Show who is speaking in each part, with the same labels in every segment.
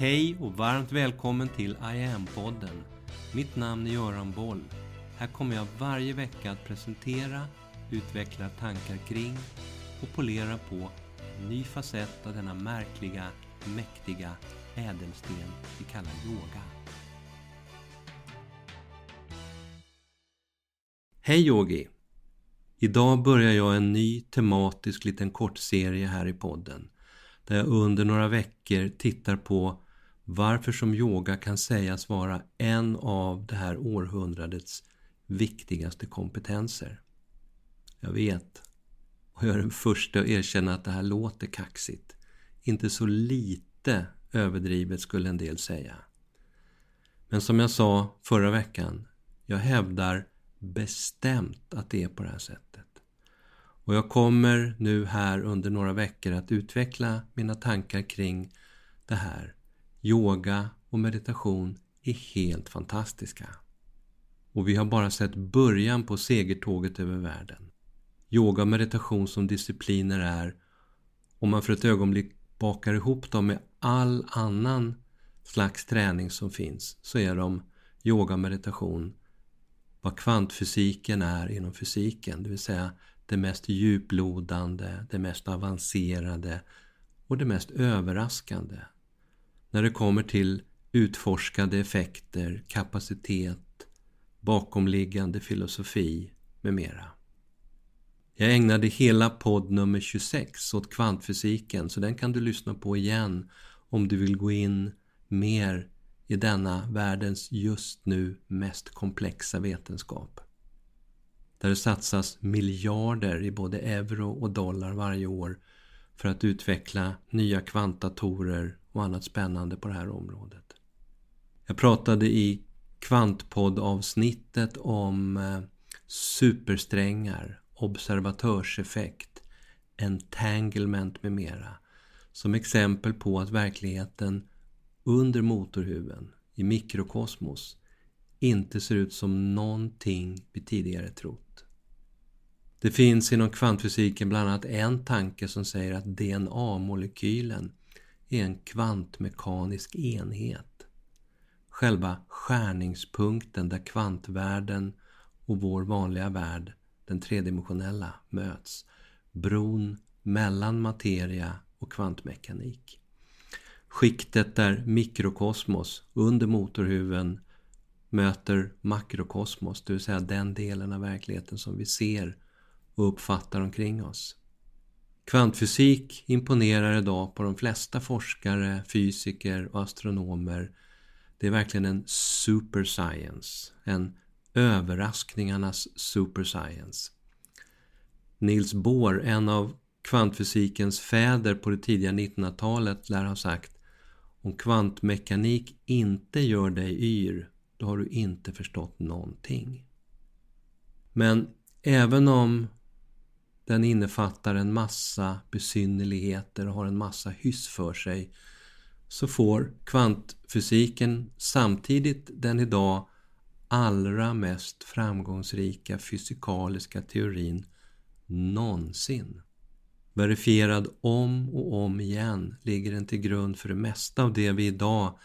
Speaker 1: Hej och varmt välkommen till I am-podden. Mitt namn är Göran Boll. Här kommer jag varje vecka att presentera, utveckla tankar kring och polera på en ny facett av denna märkliga, mäktiga ädelsten vi kallar yoga. Hej yogi! Idag börjar jag en ny tematisk liten kortserie här i podden där jag under några veckor tittar på varför som yoga kan sägas vara en av det här århundradets viktigaste kompetenser. Jag vet, och jag är den första att erkänna att det här låter kaxigt. Inte så lite överdrivet skulle en del säga. Men som jag sa förra veckan, jag hävdar bestämt att det är på det här sättet. Och jag kommer nu här under några veckor att utveckla mina tankar kring det här. Yoga och meditation är helt fantastiska. Och vi har bara sett början på segertåget över världen. Yoga och meditation som discipliner är, om man för ett ögonblick bakar ihop dem med all annan slags träning som finns, så är de yoga och meditation vad kvantfysiken är inom fysiken, det vill säga det mest djuplodande, det mest avancerade och det mest överraskande. När det kommer till utforskade effekter, kapacitet, bakomliggande filosofi med mera. Jag ägnade hela podd nummer 26 åt kvantfysiken så den kan du lyssna på igen om du vill gå in mer i denna världens just nu mest komplexa vetenskap. Där det satsas miljarder i både euro och dollar varje år för att utveckla nya kvantdatorer och annat spännande på det här området. Jag pratade i kvantpoddavsnittet om eh, supersträngar, observatörseffekt, entanglement med mera som exempel på att verkligheten under motorhuven, i mikrokosmos, inte ser ut som någonting vi tidigare trott. Det finns inom kvantfysiken bland annat en tanke som säger att DNA-molekylen är en kvantmekanisk enhet. Själva skärningspunkten där kvantvärlden och vår vanliga värld, den tredimensionella, möts. Bron mellan materia och kvantmekanik. Skiktet där mikrokosmos under motorhuven möter makrokosmos, det vill säga den delen av verkligheten som vi ser och uppfattar omkring oss. Kvantfysik imponerar idag på de flesta forskare, fysiker och astronomer. Det är verkligen en super science, en överraskningarnas super science. Niels Bohr, en av kvantfysikens fäder på det tidiga 1900-talet, lär ha sagt om kvantmekanik inte gör dig yr, då har du inte förstått någonting. Men även om den innefattar en massa besynnerligheter och har en massa hyss för sig. Så får kvantfysiken samtidigt den idag allra mest framgångsrika fysikaliska teorin någonsin. Verifierad om och om igen, ligger den till grund för det mesta av det vi idag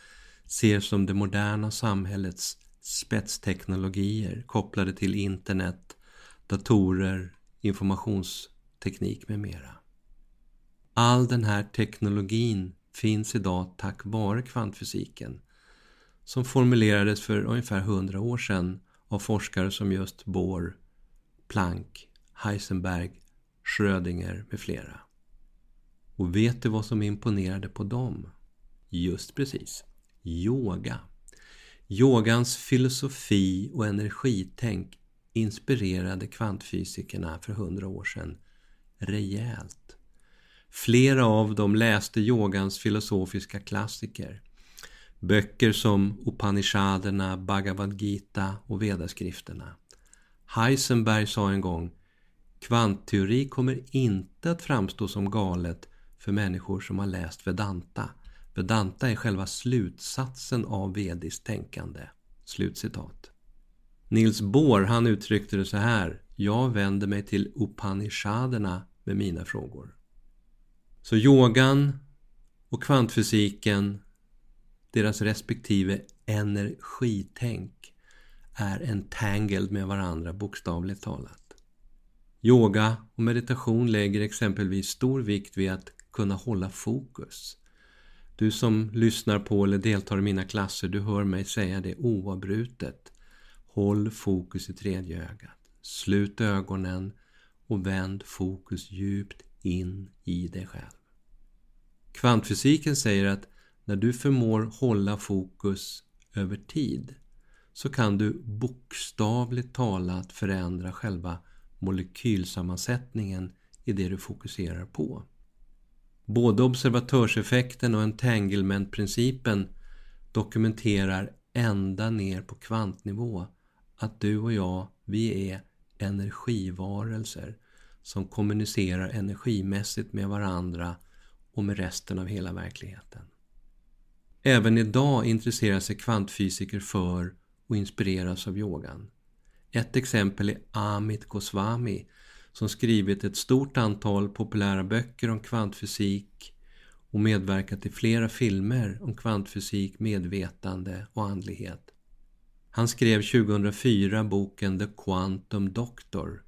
Speaker 1: ser som det moderna samhällets spetsteknologier kopplade till internet, datorer, informationsteknik med mera. All den här teknologin finns idag tack vare kvantfysiken som formulerades för ungefär 100 år sedan av forskare som just Bohr, Planck, Heisenberg Schrödinger med flera. Och vet du vad som imponerade på dem? Just precis. Yoga. Yogans filosofi och energitänk inspirerade kvantfysikerna för hundra år sedan rejält. Flera av dem läste yogans filosofiska klassiker. Böcker som Upanishaderna, Bhagavad Gita och Vedaskrifterna. Heisenberg sa en gång Kvantteori kommer inte att framstå som galet för människor som har läst Vedanta. Vedanta är själva slutsatsen av vediskt tänkande. Slutcitat. Nils Bohr han uttryckte det så här. Jag vänder mig till Upanishaderna med mina frågor. Så yogan och kvantfysiken deras respektive energitänk är entangled med varandra bokstavligt talat. Yoga och meditation lägger exempelvis stor vikt vid att kunna hålla fokus. Du som lyssnar på eller deltar i mina klasser, du hör mig säga det oavbrutet. Håll fokus i tredje ögat. Slut ögonen och vänd fokus djupt in i dig själv. Kvantfysiken säger att när du förmår hålla fokus över tid så kan du bokstavligt talat förändra själva molekylsammansättningen i det du fokuserar på. Både observatörseffekten och entanglementprincipen dokumenterar ända ner på kvantnivå att du och jag, vi är energivarelser som kommunicerar energimässigt med varandra och med resten av hela verkligheten. Även idag intresserar sig kvantfysiker för och inspireras av yogan. Ett exempel är Amit Goswami som skrivit ett stort antal populära böcker om kvantfysik och medverkat i flera filmer om kvantfysik, medvetande och andlighet. Han skrev 2004 boken The Quantum Doctor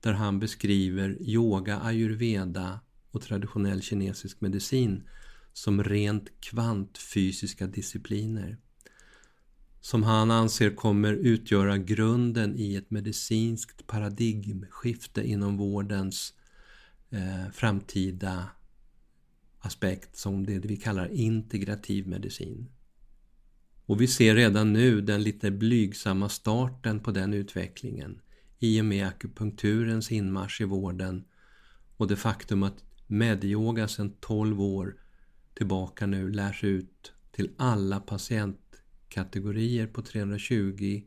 Speaker 1: där han beskriver yoga, ayurveda och traditionell kinesisk medicin som rent kvantfysiska discipliner som han anser kommer utgöra grunden i ett medicinskt paradigmskifte inom vårdens eh, framtida aspekt som det vi kallar integrativ medicin. Och vi ser redan nu den lite blygsamma starten på den utvecklingen i och med akupunkturens inmarsch i vården och det faktum att medyoga sedan 12 år tillbaka nu lärs ut till alla patientkategorier på 320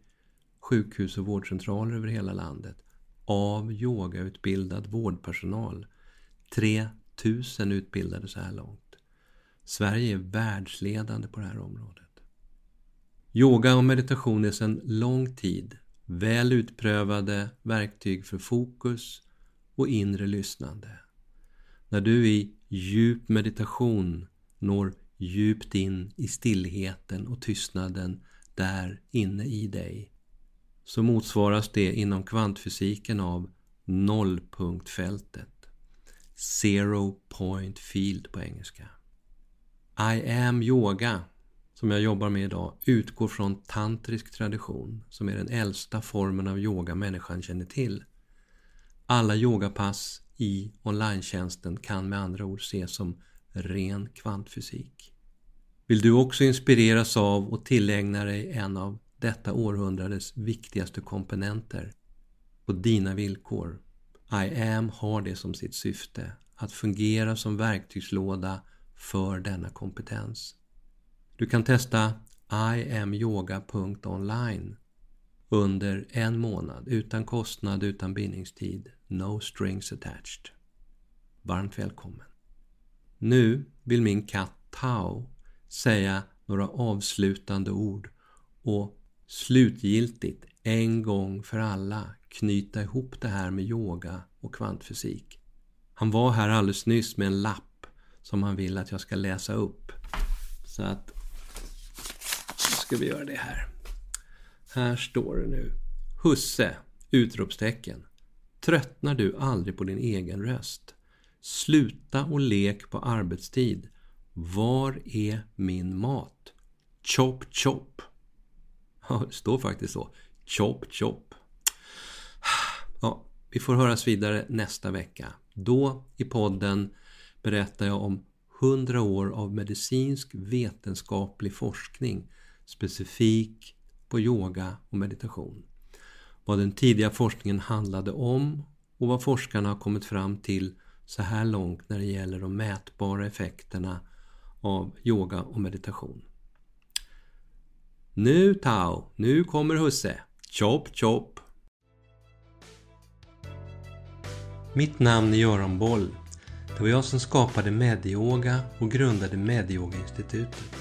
Speaker 1: sjukhus och vårdcentraler över hela landet av yogautbildad vårdpersonal. 3000 utbildade så här långt. Sverige är världsledande på det här området. Yoga och meditation är sedan lång tid väl utprövade verktyg för fokus och inre lyssnande. När du i djup meditation når djupt in i stillheten och tystnaden där inne i dig så motsvaras det inom kvantfysiken av nollpunktfältet. Zero point field på engelska. I am yoga som jag jobbar med idag utgår från tantrisk tradition som är den äldsta formen av yoga människan känner till. Alla yogapass i online kan med andra ord ses som ren kvantfysik. Vill du också inspireras av och tillägna dig en av detta århundrades viktigaste komponenter på dina villkor? I am har det som sitt syfte, att fungera som verktygslåda för denna kompetens. Du kan testa iamyoga.online under en månad utan kostnad, utan bindningstid. No strings attached. Varmt välkommen. Nu vill min katt Tao säga några avslutande ord och slutgiltigt en gång för alla knyta ihop det här med yoga och kvantfysik. Han var här alldeles nyss med en lapp som han vill att jag ska läsa upp. Så att ska vi göra det här. Här står det nu. Husse! Utropstecken. Tröttnar du aldrig på din egen röst? Sluta och lek på arbetstid. Var är min mat? Chop chop. Ja, det står faktiskt så. Chop chop. Ja, vi får höras vidare nästa vecka. Då i podden berättar jag om 100 år av medicinsk vetenskaplig forskning specifik på yoga och meditation. Vad den tidiga forskningen handlade om och vad forskarna har kommit fram till så här långt när det gäller de mätbara effekterna av yoga och meditation. Nu Tao, nu kommer husse. Chop chop! Mitt namn är Göran Boll. Det var jag som skapade Medyoga och grundade Medyoga-institutet.